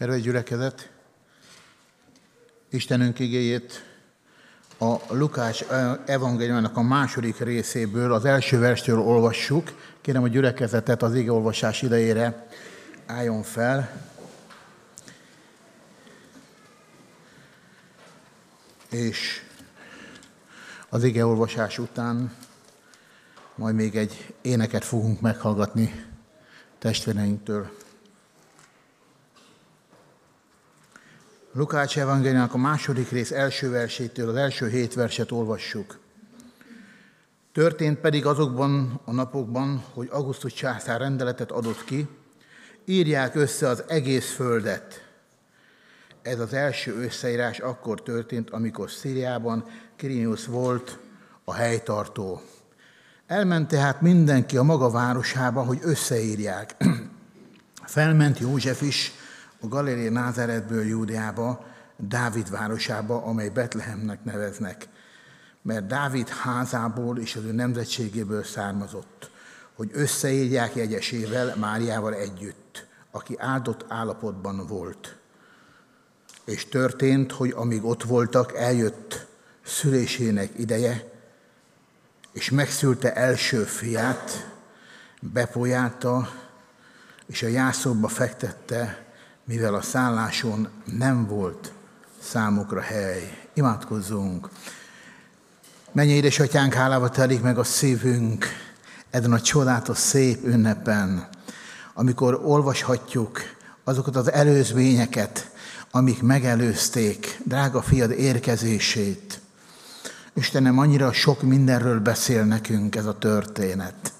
Kedves gyülekezet, Istenünk igéjét a Lukács evangéliumának a második részéből, az első verstől olvassuk. Kérem a gyülekezetet az olvasás idejére álljon fel. És az olvasás után majd még egy éneket fogunk meghallgatni testvéreinktől. Lukács evangéliának a második rész első versétől az első hét verset olvassuk. Történt pedig azokban a napokban, hogy Augustus császár rendeletet adott ki, írják össze az egész földet. Ez az első összeírás akkor történt, amikor Szíriában Kirinius volt a helytartó. Elment tehát mindenki a maga városába, hogy összeírják. Felment József is, a Galilei Názáretből Júdeába, Dávid városába, amely Betlehemnek neveznek, mert Dávid házából és az ő nemzetségéből származott, hogy összeírják jegyesével, Máriával együtt, aki áldott állapotban volt. És történt, hogy amíg ott voltak, eljött szülésének ideje, és megszülte első fiát, bepolyálta, és a jászóba fektette, mivel a szálláson nem volt számukra hely. Imádkozzunk! Mennyi édesatyánk, hálába telik meg a szívünk ezen a csodálatos szép ünnepen, amikor olvashatjuk azokat az előzményeket, amik megelőzték drága fiad érkezését. Istenem, annyira sok mindenről beszél nekünk ez a történet.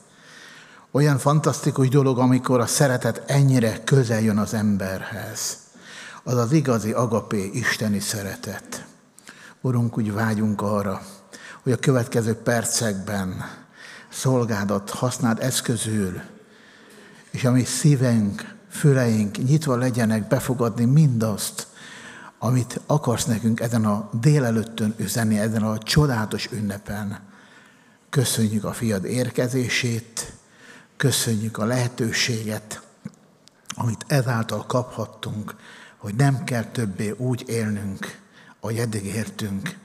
Olyan fantasztikus dolog, amikor a szeretet ennyire közel jön az emberhez. Az az igazi agapé isteni szeretet. Urunk, úgy vágyunk arra, hogy a következő percekben szolgádat használd eszközül, és ami szívenk, füleink nyitva legyenek befogadni mindazt, amit akarsz nekünk ezen a délelőttön üzenni, ezen a csodálatos ünnepen. Köszönjük a fiad érkezését, Köszönjük a lehetőséget, amit ezáltal kaphattunk, hogy nem kell többé úgy élnünk, ahogy eddig értünk,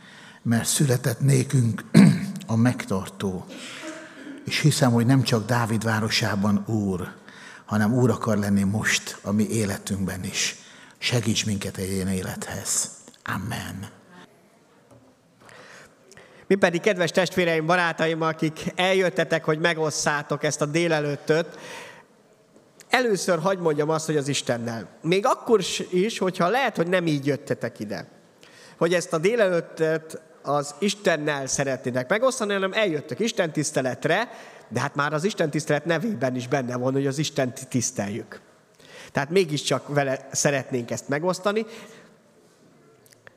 mert született nékünk a megtartó. És hiszem, hogy nem csak Dávid városában Úr, hanem Úr akar lenni most a mi életünkben is. Segíts minket egy ilyen élethez. Amen. Mi pedig, kedves testvéreim, barátaim, akik eljöttetek, hogy megosszátok ezt a délelőttöt, először hagyd mondjam azt, hogy az Istennel. Még akkor is, hogyha lehet, hogy nem így jöttetek ide. Hogy ezt a délelőttet az Istennel szeretnének megosztani, hanem eljöttök Isten tiszteletre, de hát már az Isten tisztelet nevében is benne van, hogy az Isten tiszteljük. Tehát mégiscsak vele szeretnénk ezt megosztani,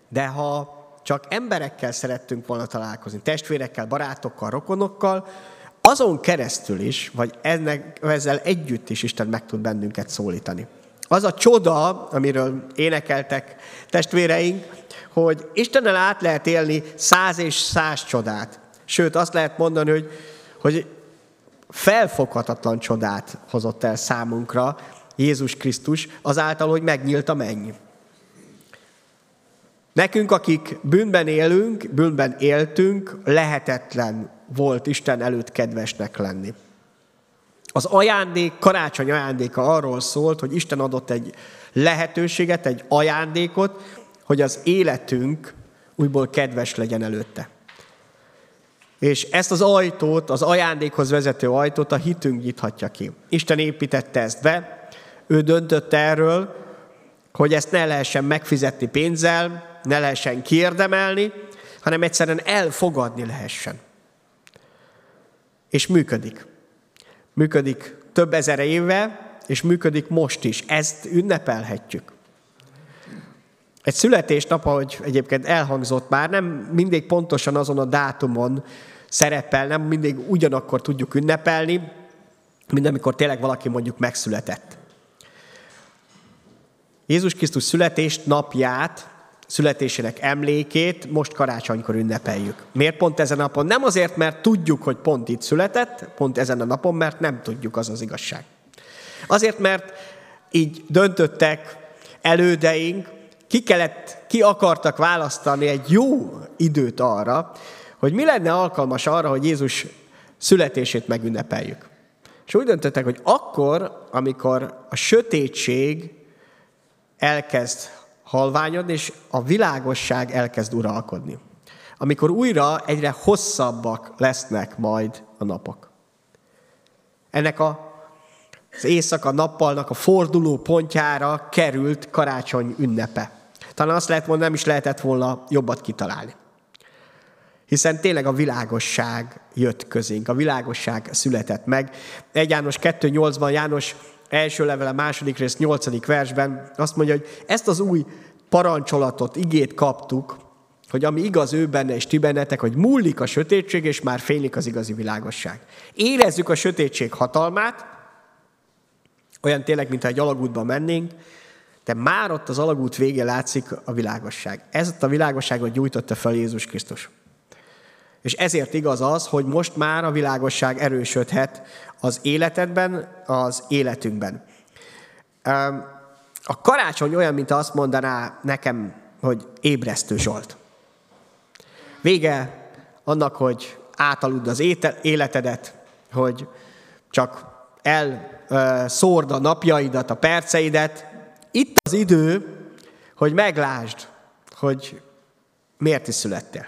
de ha csak emberekkel szerettünk volna találkozni, testvérekkel, barátokkal, rokonokkal, azon keresztül is, vagy ennek, ezzel együtt is Isten meg tud bennünket szólítani. Az a csoda, amiről énekeltek testvéreink, hogy Istennel át lehet élni száz és száz csodát. Sőt, azt lehet mondani, hogy, hogy felfoghatatlan csodát hozott el számunkra Jézus Krisztus, azáltal, hogy megnyílt a menny. Nekünk, akik bűnben élünk, bűnben éltünk, lehetetlen volt Isten előtt kedvesnek lenni. Az ajándék, karácsony ajándéka arról szólt, hogy Isten adott egy lehetőséget, egy ajándékot, hogy az életünk újból kedves legyen előtte. És ezt az ajtót, az ajándékhoz vezető ajtót a hitünk nyithatja ki. Isten építette ezt be, ő döntött erről, hogy ezt ne lehessen megfizetni pénzzel, ne lehessen kiérdemelni, hanem egyszerűen elfogadni lehessen. És működik. Működik több ezer éve, és működik most is. Ezt ünnepelhetjük. Egy születésnap, ahogy egyébként elhangzott már, nem mindig pontosan azon a dátumon szerepel, nem mindig ugyanakkor tudjuk ünnepelni, mint amikor tényleg valaki mondjuk megszületett. Jézus Krisztus születést napját születésének emlékét most karácsonykor ünnepeljük. Miért pont ezen a napon? Nem azért, mert tudjuk, hogy pont itt született, pont ezen a napon, mert nem tudjuk, az az igazság. Azért, mert így döntöttek elődeink ki, kellett, ki akartak választani egy jó időt arra, hogy mi lenne alkalmas arra, hogy Jézus születését megünnepeljük. És úgy döntöttek, hogy akkor, amikor a sötétség elkezd halványodni, és a világosság elkezd uralkodni. Amikor újra egyre hosszabbak lesznek majd a napok. Ennek a, az éjszaka nappalnak a forduló pontjára került karácsony ünnepe. Talán azt lehet mondani, nem is lehetett volna jobbat kitalálni. Hiszen tényleg a világosság jött közénk, a világosság született meg. 1 János 2.8-ban János első levele, második rész, nyolcadik versben azt mondja, hogy ezt az új parancsolatot, igét kaptuk, hogy ami igaz ő benne és ti bennetek, hogy múlik a sötétség, és már fénylik az igazi világosság. Érezzük a sötétség hatalmát, olyan tényleg, mintha egy alagútban mennénk, de már ott az alagút vége látszik a világosság. Ez ott a világosságot gyújtotta fel Jézus Krisztus. És ezért igaz az, hogy most már a világosság erősödhet az életedben, az életünkben. A karácsony olyan, mint azt mondaná nekem, hogy ébresztő Zsolt. Vége annak, hogy átaludd az életedet, hogy csak elszórd a napjaidat, a perceidet. Itt az idő, hogy meglásd, hogy miért is születtél.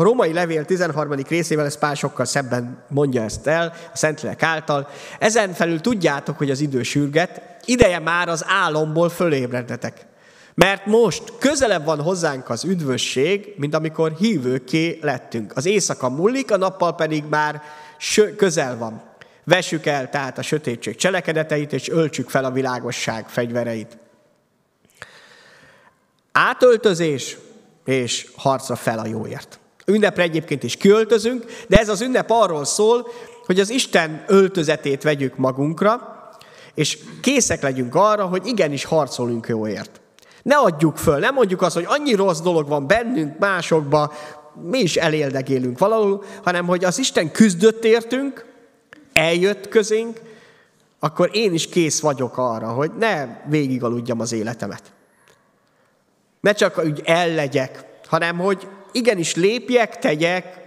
A római levél 13. részével ez pár sokkal szebben mondja ezt el, a Szentlélek által. Ezen felül tudjátok, hogy az idő sürget, ideje már az álomból fölébrednetek. Mert most közelebb van hozzánk az üdvösség, mint amikor hívőké lettünk. Az éjszaka múlik, a nappal pedig már közel van. Vessük el tehát a sötétség cselekedeteit, és öltsük fel a világosság fegyvereit. Átöltözés és harcra fel a jóért. Ünnepre egyébként is költözünk, de ez az ünnep arról szól, hogy az Isten öltözetét vegyük magunkra, és készek legyünk arra, hogy igenis harcolunk jóért. Ne adjuk föl, nem mondjuk azt, hogy annyi rossz dolog van bennünk, másokba, mi is eléldegélünk valahol, hanem hogy az Isten küzdött értünk, eljött közénk, akkor én is kész vagyok arra, hogy ne végigaludjam az életemet. Ne csak úgy ellegyek, hanem hogy igenis lépjek, tegyek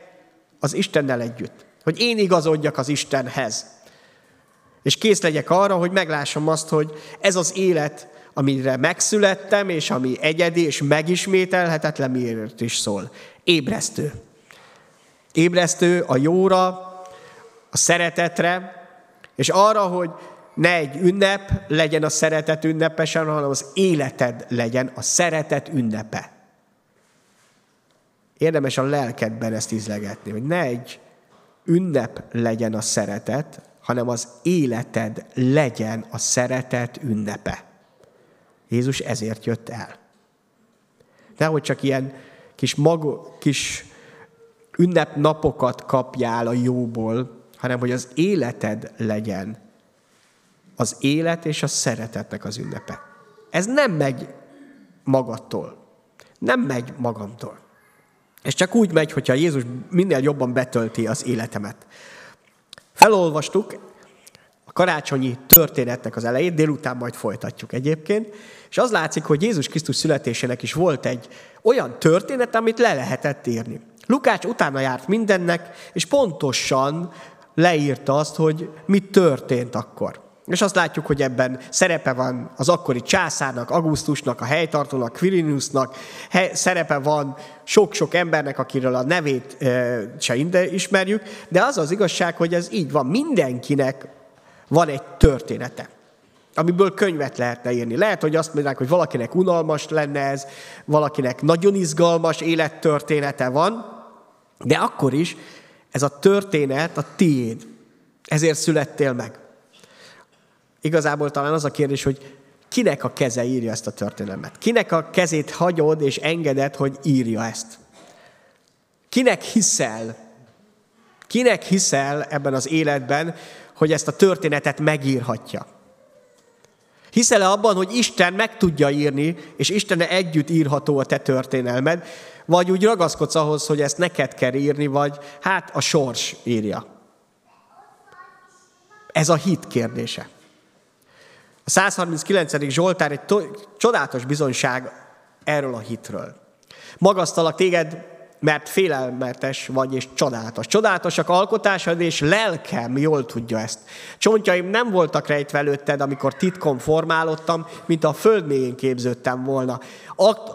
az Istennel együtt. Hogy én igazodjak az Istenhez. És kész legyek arra, hogy meglássam azt, hogy ez az élet, amire megszülettem, és ami egyedi és megismételhetetlen, miért is szól. Ébresztő. Ébresztő a jóra, a szeretetre, és arra, hogy ne egy ünnep legyen a szeretet ünnepesen, hanem az életed legyen a szeretet ünnepe. Érdemes a lelkedben ezt ízlegetni, hogy ne egy ünnep legyen a szeretet, hanem az életed legyen a szeretet ünnepe. Jézus ezért jött el. Nehogy csak ilyen kis, mag, kis ünnepnapokat kapjál a jóból, hanem hogy az életed legyen az élet és a szeretetnek az ünnepe. Ez nem megy magadtól. Nem megy magamtól. Ez csak úgy megy, hogyha Jézus minél jobban betölti az életemet. Felolvastuk a karácsonyi történetnek az elejét, délután majd folytatjuk egyébként, és az látszik, hogy Jézus Krisztus születésének is volt egy olyan történet, amit le lehetett írni. Lukács utána járt mindennek, és pontosan leírta azt, hogy mi történt akkor. És azt látjuk, hogy ebben szerepe van az akkori császárnak, Augustusnak, a helytartónak, Quirinusnak, szerepe van sok-sok embernek, akiről a nevét e, se ismerjük, de az az igazság, hogy ez így van. Mindenkinek van egy története amiből könyvet lehetne írni. Lehet, hogy azt mondják, hogy valakinek unalmas lenne ez, valakinek nagyon izgalmas élettörténete van, de akkor is ez a történet a tiéd. Ezért születtél meg. Igazából talán az a kérdés, hogy kinek a keze írja ezt a történelmet? Kinek a kezét hagyod és engeded, hogy írja ezt? Kinek hiszel? Kinek hiszel ebben az életben, hogy ezt a történetet megírhatja? Hiszel-e abban, hogy Isten meg tudja írni, és Istene együtt írható a te történelmed, vagy úgy ragaszkodsz ahhoz, hogy ezt neked kell írni, vagy hát a sors írja? Ez a hit kérdése. A A 139. Zsoltár egy to- csodálatos bizonyság erről a hitről. Magasztalak téged, mert félelmetes vagy és csodálatos. Csodálatosak alkotásod, és lelkem jól tudja ezt. Csontjaim nem voltak rejtve előtted, amikor titkon formálódtam, mint a föld mélyén képződtem volna.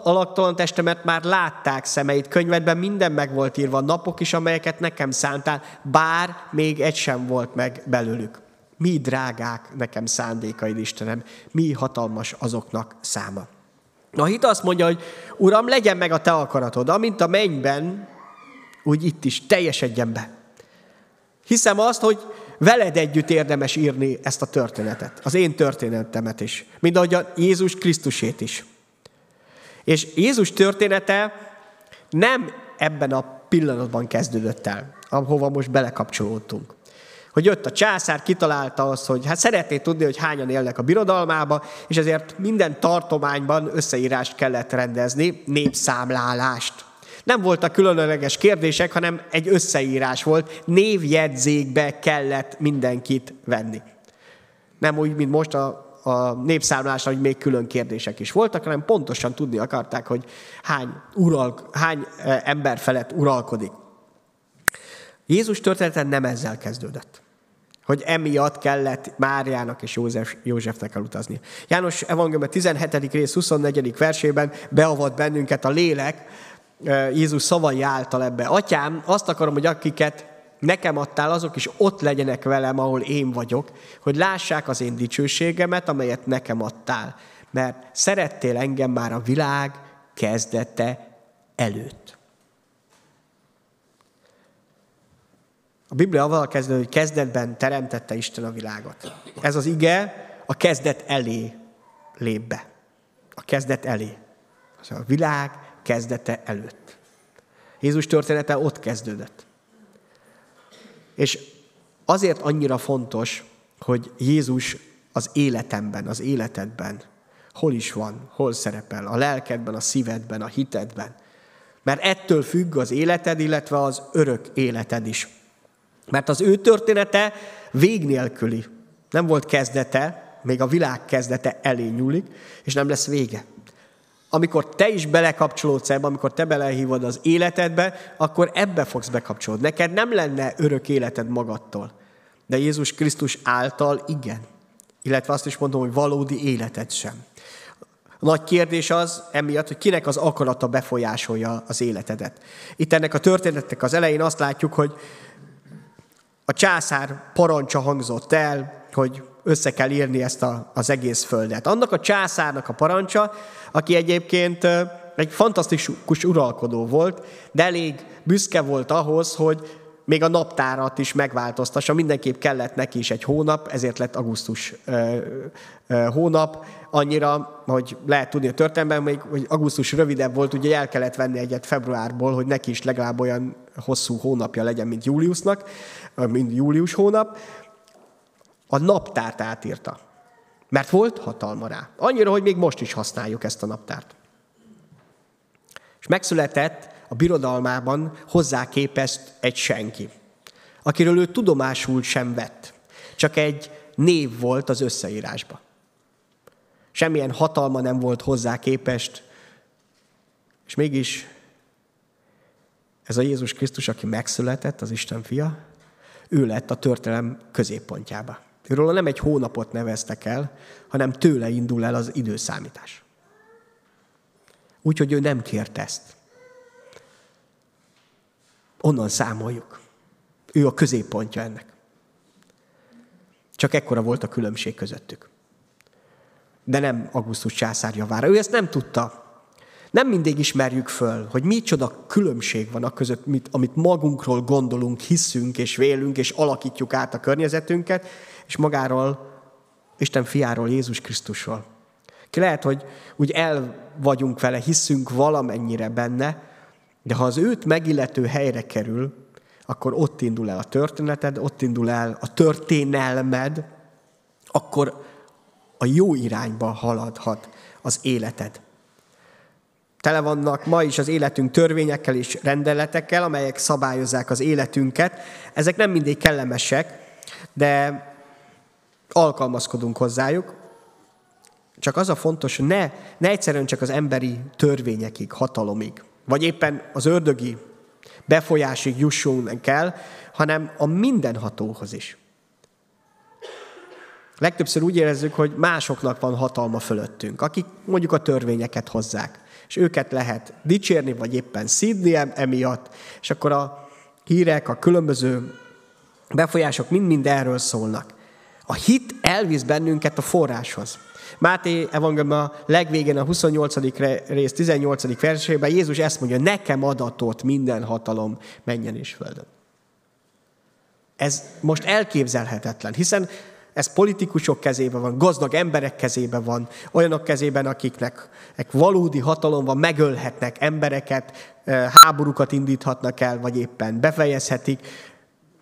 Alaktalan testemet már látták szemeit, könyvedben minden meg volt írva, napok is, amelyeket nekem szántál, bár még egy sem volt meg belőlük. Mi drágák nekem szándékaid, Istenem, mi hatalmas azoknak száma. A hit azt mondja, hogy Uram, legyen meg a te akaratod, amint a mennyben, úgy itt is teljesedjen be. Hiszem azt, hogy veled együtt érdemes írni ezt a történetet, az én történetemet is, mint ahogy a Jézus Krisztusét is. És Jézus története nem ebben a pillanatban kezdődött el, ahova most belekapcsolódtunk hogy jött a császár, kitalálta azt, hogy hát szeretné tudni, hogy hányan élnek a birodalmába, és ezért minden tartományban összeírást kellett rendezni, népszámlálást. Nem voltak különleges kérdések, hanem egy összeírás volt, névjegyzékbe kellett mindenkit venni. Nem úgy, mint most a, a népszámlásra, hogy még külön kérdések is voltak, hanem pontosan tudni akarták, hogy hány, ural, hány eh, ember felett uralkodik. Jézus történeten nem ezzel kezdődött hogy emiatt kellett Máriának és József, Józsefnek elutazni. János Evangélium 17. rész 24. versében beavat bennünket a lélek Jézus szavai által ebbe. Atyám, azt akarom, hogy akiket nekem adtál, azok is ott legyenek velem, ahol én vagyok, hogy lássák az én dicsőségemet, amelyet nekem adtál. Mert szerettél engem már a világ kezdete előtt. A Biblia avval kezdő, hogy kezdetben teremtette Isten a világot. Ez az ige a kezdet elé lép be. A kezdet elé. Az a világ kezdete előtt. Jézus története ott kezdődött. És azért annyira fontos, hogy Jézus az életemben, az életedben hol is van, hol szerepel, a lelkedben, a szívedben, a hitedben. Mert ettől függ az életed, illetve az örök életed is. Mert az ő története vég nélküli. Nem volt kezdete, még a világ kezdete elé nyúlik, és nem lesz vége. Amikor te is belekapcsolódsz ebbe, amikor te belehívod az életedbe, akkor ebbe fogsz bekapcsolódni. Neked nem lenne örök életed magadtól. De Jézus Krisztus által igen. Illetve azt is mondom, hogy valódi életed sem. A nagy kérdés az emiatt, hogy kinek az akarata befolyásolja az életedet. Itt ennek a történetnek az elején azt látjuk, hogy a császár parancsa hangzott el, hogy össze kell írni ezt a, az egész földet. Annak a császárnak a parancsa, aki egyébként egy fantasztikus uralkodó volt, de elég büszke volt ahhoz, hogy még a naptárat is megváltoztassa. Mindenképp kellett neki is egy hónap, ezért lett augusztus hónap. Annyira, hogy lehet tudni a történelemben, még, hogy augusztus rövidebb volt, ugye el kellett venni egyet februárból, hogy neki is legalább olyan hosszú hónapja legyen, mint Júliusnak mint július hónap, a naptárt átírta. Mert volt hatalma rá. Annyira, hogy még most is használjuk ezt a naptárt. És megszületett a birodalmában hozzá képest egy senki, akiről ő tudomásul sem vett. Csak egy név volt az összeírásba. Semmilyen hatalma nem volt hozzá képest, és mégis ez a Jézus Krisztus, aki megszületett, az Isten fia, ő lett a történelem középpontjába. Őről nem egy hónapot neveztek el, hanem tőle indul el az időszámítás. Úgyhogy ő nem kért ezt. Onnan számoljuk. Ő a középpontja ennek. Csak ekkora volt a különbség közöttük. De nem Augustus császár javára. Ő ezt nem tudta. Nem mindig ismerjük föl, hogy micsoda különbség van a között, mit, amit magunkról gondolunk, hiszünk és vélünk, és alakítjuk át a környezetünket, és magáról, Isten fiáról, Jézus Krisztusról. Ki lehet, hogy úgy el vagyunk vele, hiszünk valamennyire benne, de ha az őt megillető helyre kerül, akkor ott indul el a történeted, ott indul el a történelmed, akkor a jó irányba haladhat az életed. Tele vannak ma is az életünk törvényekkel és rendeletekkel, amelyek szabályozzák az életünket. Ezek nem mindig kellemesek, de alkalmazkodunk hozzájuk, Csak az a fontos, hogy ne, ne egyszerűen csak az emberi törvényekig, hatalomig, vagy éppen az ördögi befolyásig jussunk el, hanem a mindenhatóhoz is. Legtöbbször úgy érezzük, hogy másoknak van hatalma fölöttünk, akik mondjuk a törvényeket hozzák, és őket lehet dicsérni, vagy éppen szídni emiatt, és akkor a hírek, a különböző befolyások mind-mind erről szólnak. A hit elvisz bennünket a forráshoz. Máté evangélium a legvégén a 28. rész 18. versében Jézus ezt mondja, nekem adatot minden hatalom menjen és földön. Ez most elképzelhetetlen, hiszen ez politikusok kezében van, gazdag emberek kezében van, olyanok kezében, akiknek valódi hatalom van, megölhetnek embereket, háborúkat indíthatnak el, vagy éppen befejezhetik.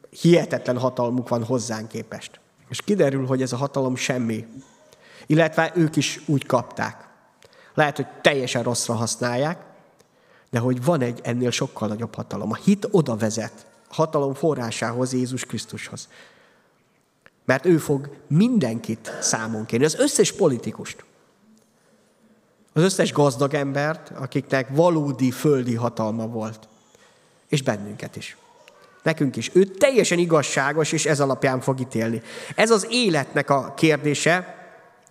Hihetetlen hatalmuk van hozzánk képest. És kiderül, hogy ez a hatalom semmi. Illetve ők is úgy kapták. Lehet, hogy teljesen rosszra használják, de hogy van egy ennél sokkal nagyobb hatalom. A hit oda vezet, hatalom forrásához, Jézus Krisztushoz. Mert ő fog mindenkit számon kérni, az összes politikust. Az összes gazdag embert, akiknek valódi földi hatalma volt. És bennünket is. Nekünk is. Ő teljesen igazságos, és ez alapján fog ítélni. Ez az életnek a kérdése,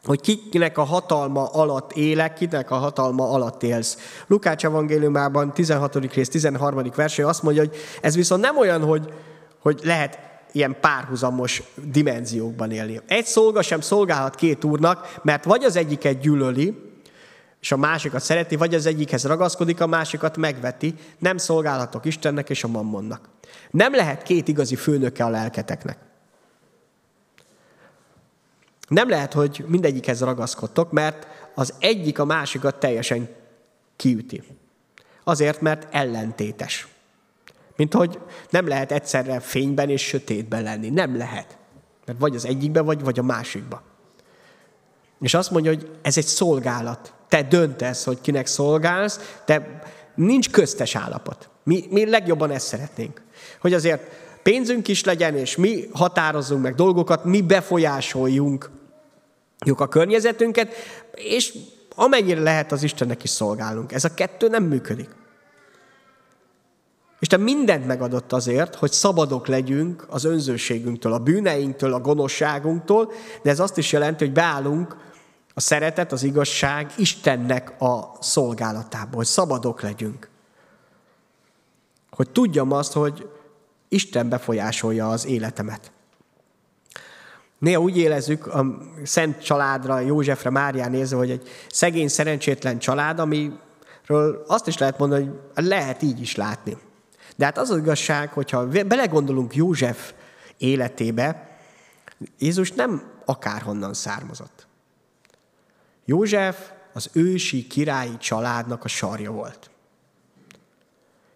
hogy kinek a hatalma alatt élek, kinek a hatalma alatt élsz. Lukács evangéliumában 16. rész 13. verső azt mondja, hogy ez viszont nem olyan, hogy, hogy lehet ilyen párhuzamos dimenziókban élni. Egy szolga sem szolgálhat két úrnak, mert vagy az egyiket gyűlöli, és a másikat szereti, vagy az egyikhez ragaszkodik, a másikat megveti. Nem szolgálhatok Istennek és a mammonnak. Nem lehet két igazi főnöke a lelketeknek. Nem lehet, hogy mindegyikhez ragaszkodtok, mert az egyik a másikat teljesen kiüti. Azért, mert ellentétes. Mint hogy nem lehet egyszerre fényben és sötétben lenni. Nem lehet. Mert vagy az egyikbe, vagy, vagy a másikba. És azt mondja, hogy ez egy szolgálat. Te döntesz, hogy kinek szolgálsz, te nincs köztes állapot. Mi, mi legjobban ezt szeretnénk. Hogy azért pénzünk is legyen, és mi határozzunk meg dolgokat, mi befolyásoljunk a környezetünket, és amennyire lehet az Istennek is szolgálunk. Ez a kettő nem működik. Isten mindent megadott azért, hogy szabadok legyünk az önzőségünktől, a bűneinktől, a gonoszságunktól, de ez azt is jelenti, hogy beállunk a szeretet, az igazság Istennek a szolgálatából, hogy szabadok legyünk. Hogy tudjam azt, hogy Isten befolyásolja az életemet. Néha úgy élezzük a szent családra, Józsefre, Márián nézve, hogy egy szegény, szerencsétlen család, amiről azt is lehet mondani, hogy lehet így is látni. De hát az az igazság, hogyha belegondolunk József életébe, Jézus nem akárhonnan származott. József az ősi királyi családnak a sarja volt.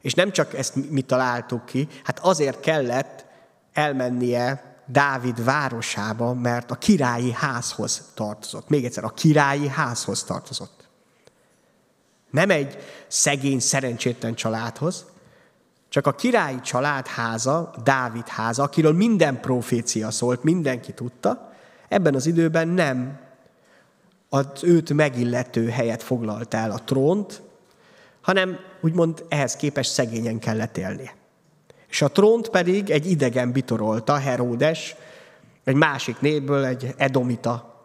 És nem csak ezt mi találtuk ki, hát azért kellett elmennie Dávid városába, mert a királyi házhoz tartozott. Még egyszer, a királyi házhoz tartozott. Nem egy szegény, szerencsétlen családhoz, csak a királyi család háza, Dávid háza, akiről minden profécia szólt, mindenki tudta, ebben az időben nem az őt megillető helyet foglalt el a trónt, hanem úgymond ehhez képest szegényen kellett élnie. És a trónt pedig egy idegen bitorolta, Heródes, egy másik népből, egy edomita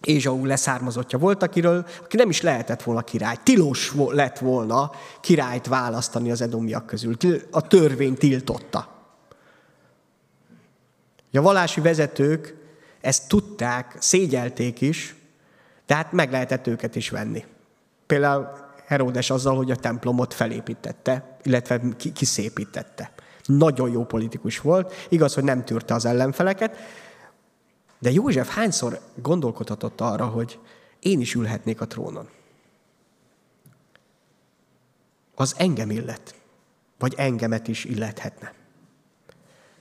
Ézsau leszármazottja volt, akiről, aki nem is lehetett volna király. Tilos lett volna királyt választani az edomiak közül. A törvény tiltotta. A valási vezetők ezt tudták, szégyelték is, de hát meg lehetett őket is venni. Például Heródes azzal, hogy a templomot felépítette, illetve kiszépítette. Nagyon jó politikus volt, igaz, hogy nem tűrte az ellenfeleket, de József hányszor gondolkodhatott arra, hogy én is ülhetnék a trónon? Az engem illet, vagy engemet is illethetne.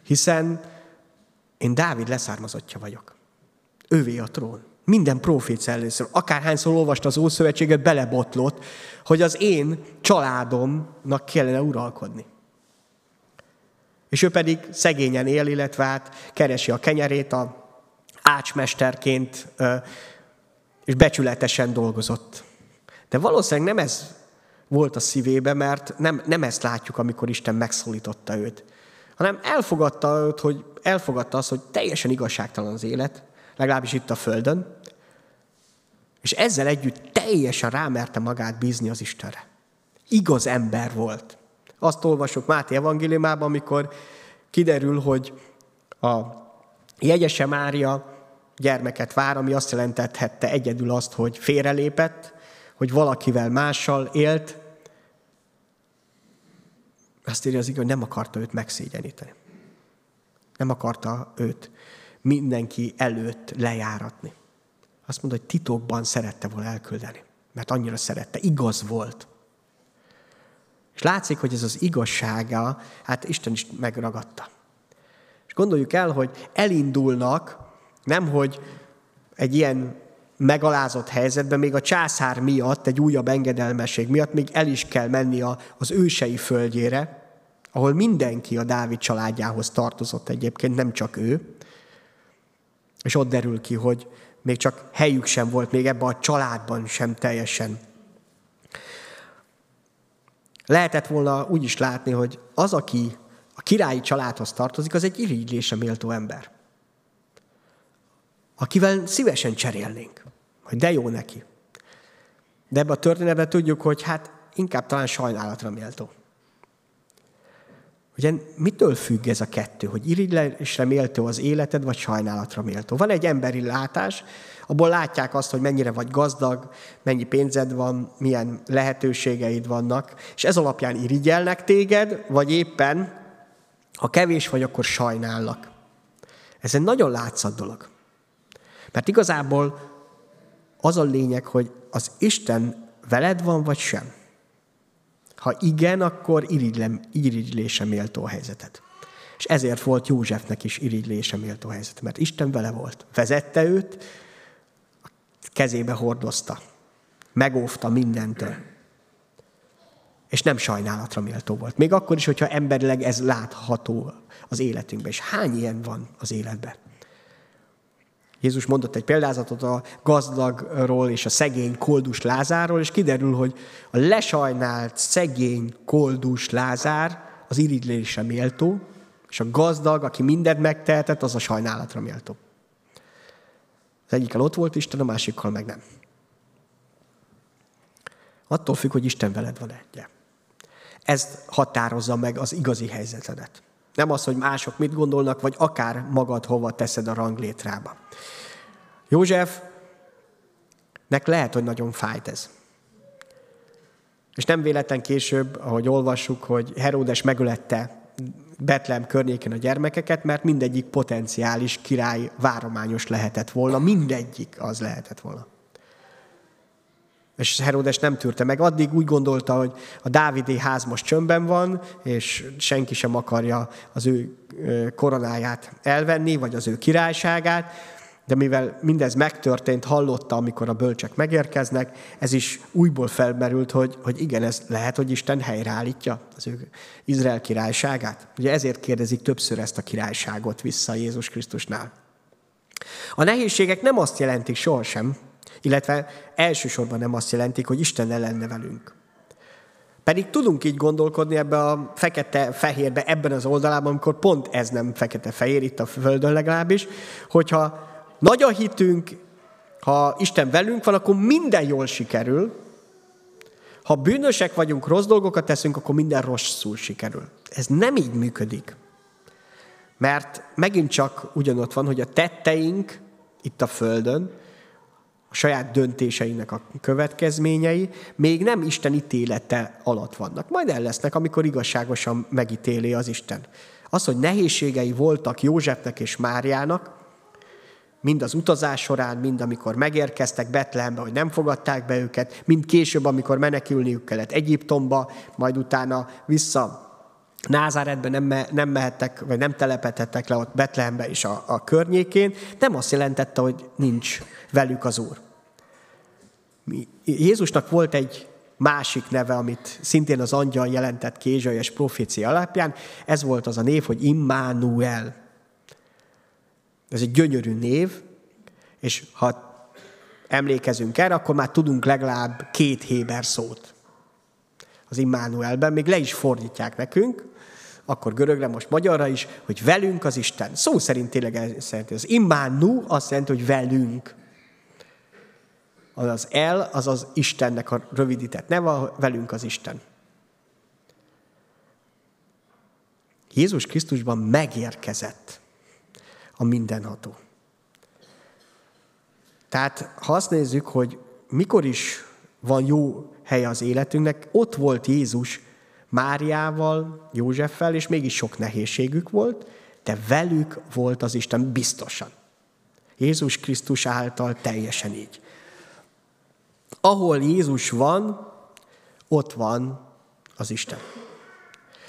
Hiszen én Dávid leszármazottja vagyok. Ővé a trón. Minden profét először, akárhányszor olvasta az Ószövetséget, belebotlott, hogy az én családomnak kellene uralkodni. És ő pedig szegényen él, illetve hát keresi a kenyerét, a ácsmesterként és becsületesen dolgozott. De valószínűleg nem ez volt a szívébe, mert nem, nem ezt látjuk, amikor Isten megszólította őt, hanem elfogadta őt, hogy elfogadta azt, hogy teljesen igazságtalan az élet, legalábbis itt a Földön, és ezzel együtt teljesen rámerte magát bízni az Istenre. Igaz ember volt. Azt olvasok Máté evangéliumában, amikor kiderül, hogy a jegyese Mária gyermeket vár, ami azt jelentethette egyedül azt, hogy félrelépett, hogy valakivel mással élt, azt írja az igaz, hogy nem akarta őt megszégyeníteni. Nem akarta őt mindenki előtt lejáratni. Azt mondta, hogy titokban szerette volna elküldeni, mert annyira szerette, igaz volt. És látszik, hogy ez az igazsága, hát Isten is megragadta. És gondoljuk el, hogy elindulnak, nem hogy egy ilyen megalázott helyzetben, még a császár miatt, egy újabb engedelmesség miatt még el is kell menni az ősei földjére, ahol mindenki a Dávid családjához tartozott egyébként, nem csak ő. És ott derül ki, hogy még csak helyük sem volt, még ebben a családban sem teljesen. Lehetett volna úgy is látni, hogy az, aki a királyi családhoz tartozik, az egy irigylésre méltó ember. Akivel szívesen cserélnénk, hogy de jó neki. De ebben a történetben tudjuk, hogy hát inkább talán sajnálatra méltó. Ugye mitől függ ez a kettő, hogy irigylésre méltó az életed, vagy sajnálatra méltó? Van egy emberi látás, abból látják azt, hogy mennyire vagy gazdag, mennyi pénzed van, milyen lehetőségeid vannak, és ez alapján irigyelnek téged, vagy éppen, ha kevés vagy, akkor sajnálnak. Ez egy nagyon látszat dolog. Mert igazából az a lényeg, hogy az Isten veled van, vagy sem. Ha igen, akkor irigylése méltó a helyzetet. És ezért volt Józsefnek is irigylése méltó helyzet, mert Isten vele volt. Vezette őt, kezébe hordozta, megóvta mindentől. És nem sajnálatra méltó volt. Még akkor is, hogyha emberileg ez látható az életünkben. És hány ilyen van az életben? Jézus mondott egy példázatot a gazdagról és a szegény koldus Lázáról, és kiderül, hogy a lesajnált szegény koldus Lázár az irigylésre méltó, és a gazdag, aki mindent megtehetett, az a sajnálatra méltó. Az egyikkel ott volt Isten, a másikkal meg nem. Attól függ, hogy Isten veled van egy. Ez határozza meg az igazi helyzetedet. Nem az, hogy mások mit gondolnak, vagy akár magad hova teszed a ranglétrába. Józsefnek lehet, hogy nagyon fájt ez. És nem véletlen később, ahogy olvassuk, hogy Heródes megölette Betlem környéken a gyermekeket, mert mindegyik potenciális király várományos lehetett volna, mindegyik az lehetett volna. És Herodes nem tűrte meg. Addig úgy gondolta, hogy a Dávidé ház most csömbben van, és senki sem akarja az ő koronáját elvenni, vagy az ő királyságát, de mivel mindez megtörtént, hallotta, amikor a bölcsek megérkeznek, ez is újból felmerült, hogy, hogy igen, ez lehet, hogy Isten helyreállítja az ő Izrael királyságát. Ugye ezért kérdezik többször ezt a királyságot vissza Jézus Krisztusnál. A nehézségek nem azt jelentik sohasem, illetve elsősorban nem azt jelentik, hogy Isten lenne velünk. Pedig tudunk így gondolkodni ebbe a fekete-fehérbe, ebben az oldalában, amikor pont ez nem fekete-fehér, itt a Földön legalábbis, hogyha nagy a hitünk, ha Isten velünk van, akkor minden jól sikerül. Ha bűnösek vagyunk, rossz dolgokat teszünk, akkor minden rosszul sikerül. Ez nem így működik. Mert megint csak ugyanott van, hogy a tetteink itt a Földön, a saját döntéseinek a következményei még nem Isten ítélete alatt vannak. Majd el lesznek, amikor igazságosan megítéli az Isten. Az, hogy nehézségei voltak Józsefnek és Máriának, mind az utazás során, mind amikor megérkeztek Betlehembe, hogy nem fogadták be őket, mind később, amikor menekülniük kellett Egyiptomba, majd utána vissza Názáretben nem, me, nem mehettek, vagy nem telepedhettek le ott Betlehembe és a, a környékén, nem azt jelentette, hogy nincs velük az Úr. Jézusnak volt egy másik neve, amit szintén az angyal jelentett ki Ézsaiás profécia alapján, ez volt az a név, hogy Immanuel. Ez egy gyönyörű név, és ha emlékezünk erre, akkor már tudunk legalább két héber szót az Immanuelben, még le is fordítják nekünk, akkor görögre, most magyarra is, hogy velünk az Isten. Szó szerint tényleg ez jelenti. Az Immánu azt jelenti, hogy velünk. Az el, az az Istennek a rövidített neve, velünk az Isten. Jézus Krisztusban megérkezett a mindenható. Tehát ha azt nézzük, hogy mikor is van jó helye az életünknek, ott volt Jézus Máriával, Józseffel, és mégis sok nehézségük volt, de velük volt az Isten biztosan. Jézus Krisztus által teljesen így. Ahol Jézus van, ott van az Isten.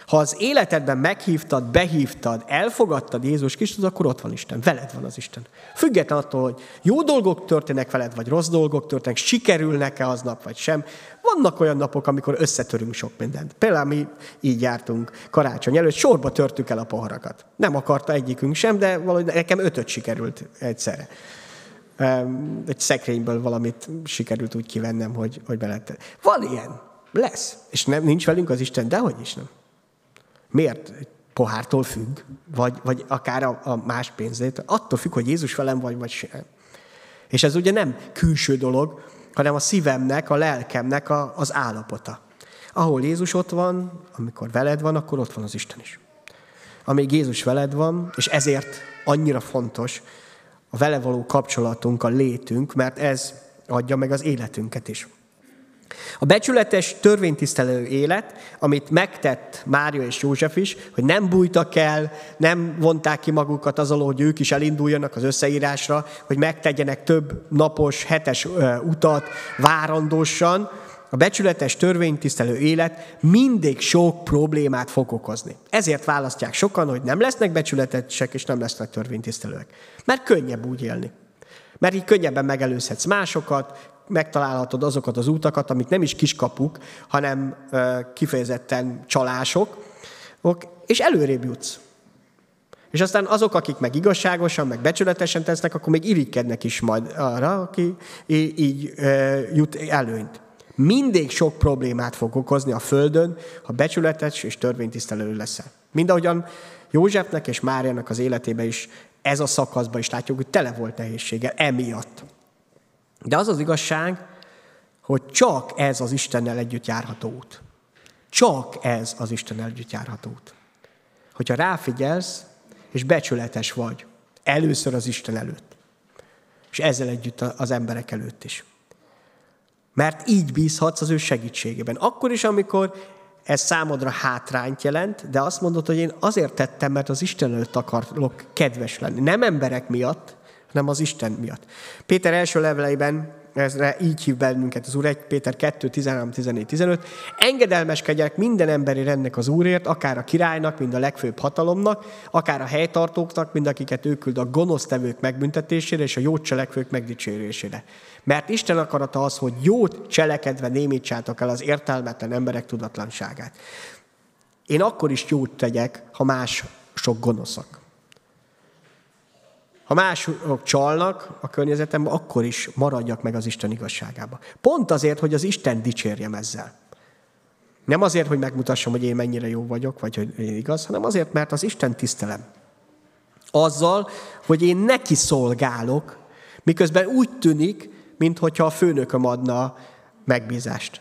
Ha az életedben meghívtad, behívtad, elfogadtad Jézus Krisztus, akkor ott van Isten, veled van az Isten. Független attól, hogy jó dolgok történnek veled, vagy rossz dolgok történnek, sikerülnek-e aznap, vagy sem. Vannak olyan napok, amikor összetörünk sok mindent. Például mi így jártunk karácsony előtt, sorba törtük el a poharakat. Nem akarta egyikünk sem, de valahogy nekem ötöt sikerült egyszerre. Egy szekrényből valamit sikerült úgy kivennem, hogy, hogy belette. Van ilyen. Lesz. És nem, nincs velünk az Isten, de hogy is nem. Miért? Pohártól függ, vagy, vagy akár a, a más pénzét. Attól függ, hogy Jézus velem vagy, vagy sem. És ez ugye nem külső dolog, hanem a szívemnek, a lelkemnek a, az állapota. Ahol Jézus ott van, amikor veled van, akkor ott van az Isten is. Amíg Jézus veled van, és ezért annyira fontos a vele való kapcsolatunk, a létünk, mert ez adja meg az életünket is. A becsületes törvénytisztelő élet, amit megtett Mária és József is, hogy nem bújtak el, nem vonták ki magukat az alól, hogy ők is elinduljanak az összeírásra, hogy megtegyenek több napos, hetes utat várandósan, a becsületes törvénytisztelő élet mindig sok problémát fog okozni. Ezért választják sokan, hogy nem lesznek becsületesek és nem lesznek törvénytisztelőek. Mert könnyebb úgy élni. Mert így könnyebben megelőzhetsz másokat, megtalálhatod azokat az útakat, amik nem is kiskapuk, hanem kifejezetten csalások, és előrébb jutsz. És aztán azok, akik meg igazságosan, meg becsületesen tesznek, akkor még irigykednek is majd arra, aki így jut előnyt. Mindig sok problémát fog okozni a Földön, ha becsületes és törvénytisztelő leszel. Mindahogyan Józsefnek és Máriának az életében is ez a szakaszban is látjuk, hogy tele volt nehézséggel emiatt. De az az igazság, hogy csak ez az Istennel együtt járható út. Csak ez az Istennel együtt járható út. Hogyha ráfigyelsz, és becsületes vagy, először az Isten előtt, és ezzel együtt az emberek előtt is. Mert így bízhatsz az ő segítségében. Akkor is, amikor ez számodra hátrányt jelent, de azt mondod, hogy én azért tettem, mert az Isten előtt akarok kedves lenni. Nem emberek miatt, hanem az Isten miatt. Péter első leveleiben ezre így hív bennünket az Úr 1 Péter 2, 13, 14, 15. Engedelmeskedjenek minden emberi rendnek az Úrért, akár a királynak, mind a legfőbb hatalomnak, akár a helytartóknak, mind akiket ő küld a gonosztevők megbüntetésére és a jó cselekvők megdicsérésére. Mert Isten akarata az, hogy jót cselekedve némítsátok el az értelmetlen emberek tudatlanságát. Én akkor is jót tegyek, ha más sok gonoszak. Ha mások csalnak a környezetemben, akkor is maradjak meg az Isten igazságába. Pont azért, hogy az Isten dicsérjem ezzel. Nem azért, hogy megmutassam, hogy én mennyire jó vagyok, vagy hogy én igaz, hanem azért, mert az Isten tisztelem. Azzal, hogy én neki szolgálok, miközben úgy tűnik, mintha a főnököm adna megbízást.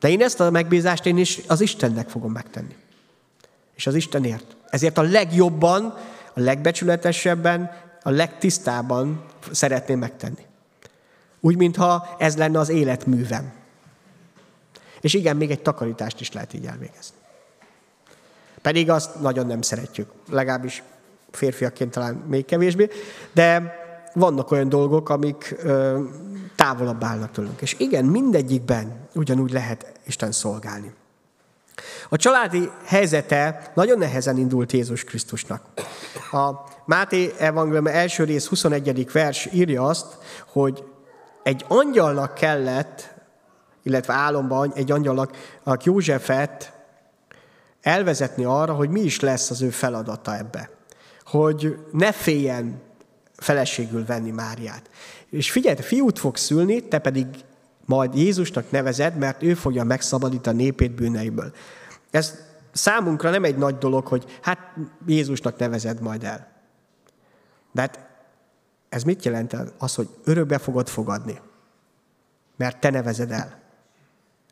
De én ezt a megbízást én is az Istennek fogom megtenni. És az Istenért. Ezért a legjobban, a legbecsületesebben a legtisztában szeretném megtenni. Úgy, mintha ez lenne az életművem. És igen, még egy takarítást is lehet így elvégezni. Pedig azt nagyon nem szeretjük. Legalábbis férfiakként talán még kevésbé. De vannak olyan dolgok, amik ö, távolabb állnak tőlünk. És igen, mindegyikben ugyanúgy lehet Isten szolgálni. A családi helyzete nagyon nehezen indult Jézus Krisztusnak. A Máté evangélium első rész 21. vers írja azt, hogy egy angyalnak kellett, illetve álomban egy angyalnak a Józsefet elvezetni arra, hogy mi is lesz az ő feladata ebbe. Hogy ne féljen feleségül venni Máriát. És figyelj, fiút fog szülni, te pedig majd Jézusnak nevezed, mert ő fogja megszabadítani a népét bűneiből. Ez számunkra nem egy nagy dolog, hogy hát Jézusnak nevezed majd el. De hát ez mit jelent? Az, hogy örökbe fogod fogadni. Mert te nevezed el.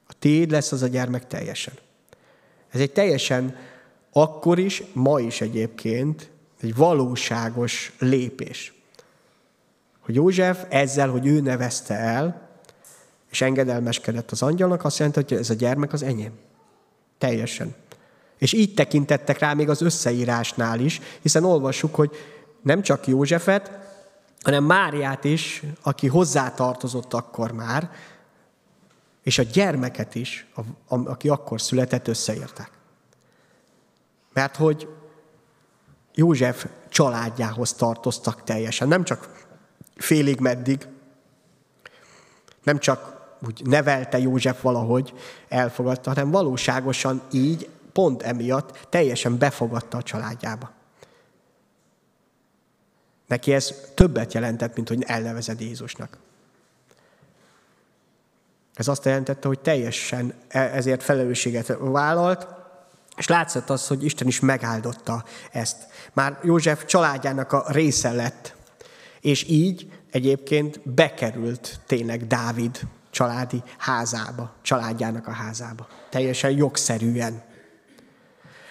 A tiéd lesz az a gyermek teljesen. Ez egy teljesen akkor is, ma is egyébként egy valóságos lépés. Hogy József ezzel, hogy ő nevezte el, és engedelmeskedett az angyalnak, azt jelenti, hogy ez a gyermek az enyém. Teljesen. És így tekintettek rá még az összeírásnál is, hiszen olvassuk, hogy nem csak Józsefet, hanem Máriát is, aki hozzátartozott akkor már, és a gyermeket is, aki akkor született, összeértek. Mert hogy József családjához tartoztak teljesen, nem csak félig meddig, nem csak úgy nevelte József valahogy, elfogadta, hanem valóságosan így, pont emiatt teljesen befogadta a családjába. Neki ez többet jelentett, mint hogy elnevezed Jézusnak. Ez azt jelentette, hogy teljesen e- ezért felelősséget vállalt, és látszott az, hogy Isten is megáldotta ezt. Már József családjának a része lett, és így egyébként bekerült tényleg Dávid családi házába, családjának a házába. Teljesen jogszerűen.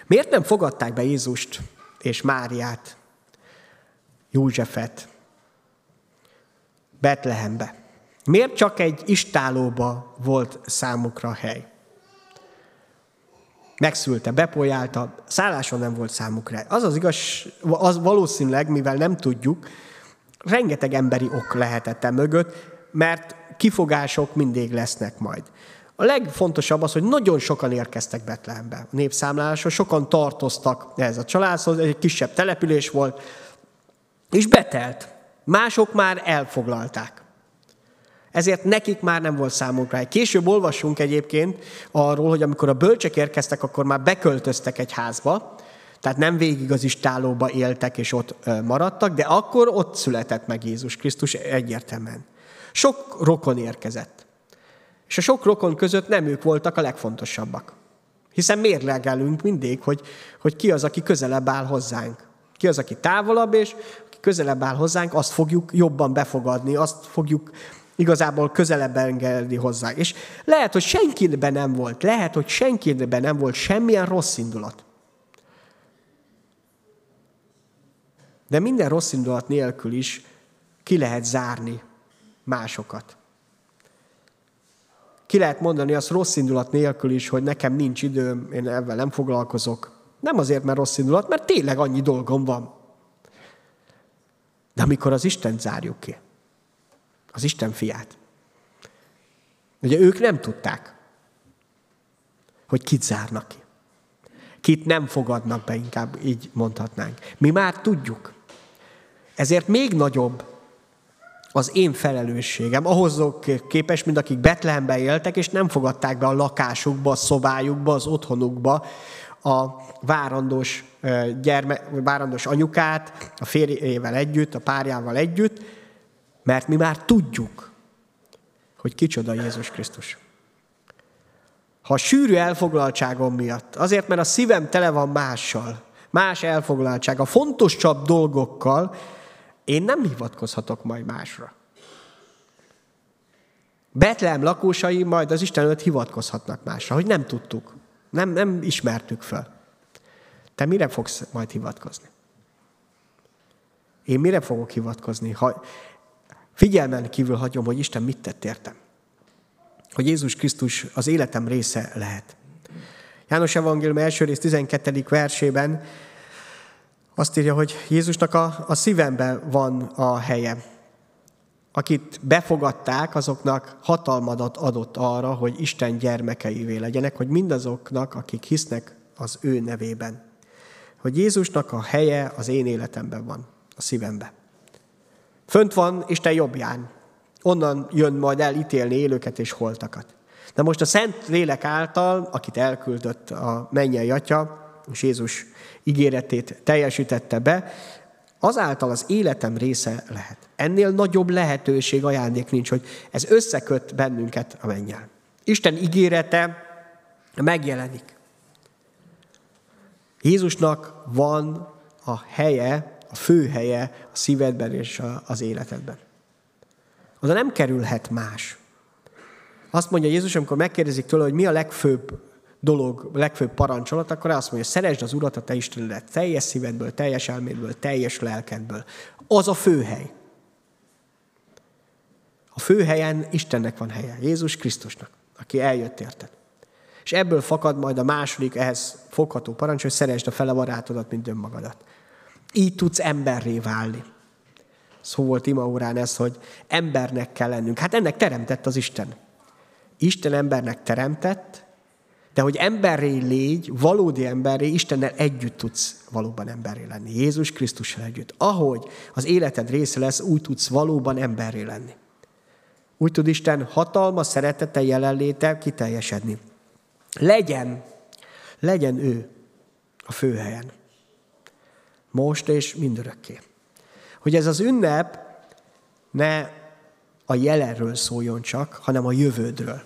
Miért nem fogadták be Jézust és Máriát, Józsefet Betlehembe? Miért csak egy istálóba volt számukra hely? Megszülte, bepolyálta, szálláson nem volt számukra. Az az igaz, az valószínűleg, mivel nem tudjuk, rengeteg emberi ok lehetett e mögött, mert kifogások mindig lesznek majd. A legfontosabb az, hogy nagyon sokan érkeztek Betlehembe. A népszámlálásra sokan tartoztak ez a családhoz, egy kisebb település volt, és betelt. Mások már elfoglalták. Ezért nekik már nem volt számunkra egy. Később olvassunk egyébként arról, hogy amikor a bölcsek érkeztek, akkor már beköltöztek egy házba, tehát nem végig az istálóba éltek és ott maradtak, de akkor ott született meg Jézus Krisztus egyértelműen. Sok rokon érkezett. És a sok rokon között nem ők voltak a legfontosabbak. Hiszen mérlegelünk mindig, hogy, hogy ki az, aki közelebb áll hozzánk. Ki az, aki távolabb, és aki közelebb áll hozzánk, azt fogjuk jobban befogadni, azt fogjuk igazából közelebb engedni hozzá. És lehet, hogy senkiben nem volt, lehet, hogy senkiben nem volt semmilyen rossz indulat. De minden rossz indulat nélkül is ki lehet zárni másokat. Ki lehet mondani azt rossz indulat nélkül is, hogy nekem nincs időm, én ebben nem foglalkozok. Nem azért, mert rossz indulat, mert tényleg annyi dolgom van. De amikor az Isten zárjuk ki, az Isten fiát. Ugye ők nem tudták, hogy kit zárnak ki. Kit nem fogadnak be, inkább így mondhatnánk. Mi már tudjuk. Ezért még nagyobb az én felelősségem, ahhoz képes, mint akik Betlehemben éltek, és nem fogadták be a lakásukba, a szobájukba, az otthonukba a várandós, gyerme, várandós anyukát, a férjével együtt, a párjával együtt, mert mi már tudjuk, hogy kicsoda Jézus Krisztus. Ha a sűrű elfoglaltságom miatt, azért, mert a szívem tele van mással, más elfoglaltság, a fontosabb dolgokkal, én nem hivatkozhatok majd másra. Betlehem lakósai majd az Isten hivatkozhatnak másra, hogy nem tudtuk, nem, nem ismertük fel. Te mire fogsz majd hivatkozni? Én mire fogok hivatkozni? Ha figyelmen kívül hagyom, hogy Isten mit tett értem. Hogy Jézus Krisztus az életem része lehet. János Evangélium első rész 12. versében azt írja, hogy Jézusnak a, a szívemben van a helye. Akit befogadták, azoknak hatalmadat adott arra, hogy Isten gyermekeivé legyenek, hogy mindazoknak, akik hisznek az ő nevében. Hogy Jézusnak a helye az én életemben van, a szívemben. Fönt van Isten jobbján. Onnan jön majd el ítélni élőket és holtakat. De most a Szent Lélek által, akit elküldött a mennyei atya, és Jézus ígéretét teljesítette be, azáltal az életem része lehet. Ennél nagyobb lehetőség, ajándék nincs, hogy ez összeköt bennünket a mennyel. Isten ígérete megjelenik. Jézusnak van a helye, a fő helye a szívedben és az életedben. Oda nem kerülhet más. Azt mondja Jézus, amikor megkérdezik tőle, hogy mi a legfőbb dolog, legfőbb parancsolat, akkor azt mondja, szeresd az Urat, a te Istenedet, teljes szívedből, teljes elmédből, teljes lelkedből. Az a főhely. A főhelyen Istennek van helye, Jézus Krisztusnak, aki eljött érted. És ebből fakad majd a második ehhez fogható parancs, hogy szeresd a fele barátodat, mint önmagadat. Így tudsz emberré válni. Szó volt ima órán ez, hogy embernek kell lennünk. Hát ennek teremtett az Isten. Isten embernek teremtett, de hogy emberré légy, valódi emberré, Istennel együtt tudsz valóban emberré lenni. Jézus Krisztussal együtt. Ahogy az életed része lesz, úgy tudsz valóban emberré lenni. Úgy tud Isten hatalma, szeretete, jelenléte kiteljesedni. Legyen, legyen ő a főhelyen. Most és mindörökké. Hogy ez az ünnep ne a jelenről szóljon csak, hanem a jövődről.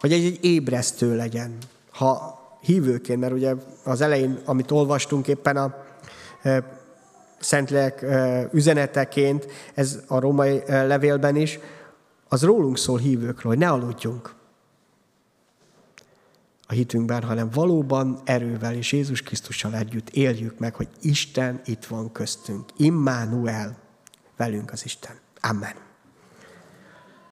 Hogy egy, egy ébresztő legyen, ha hívőként, mert ugye az elején, amit olvastunk éppen a e, Szentlélek üzeneteként, ez a római levélben is, az rólunk szól hívőkről, hogy ne aludjunk a hitünkben, hanem valóban erővel és Jézus Krisztussal együtt éljük meg, hogy Isten itt van köztünk. Immanuel, velünk az Isten. Amen.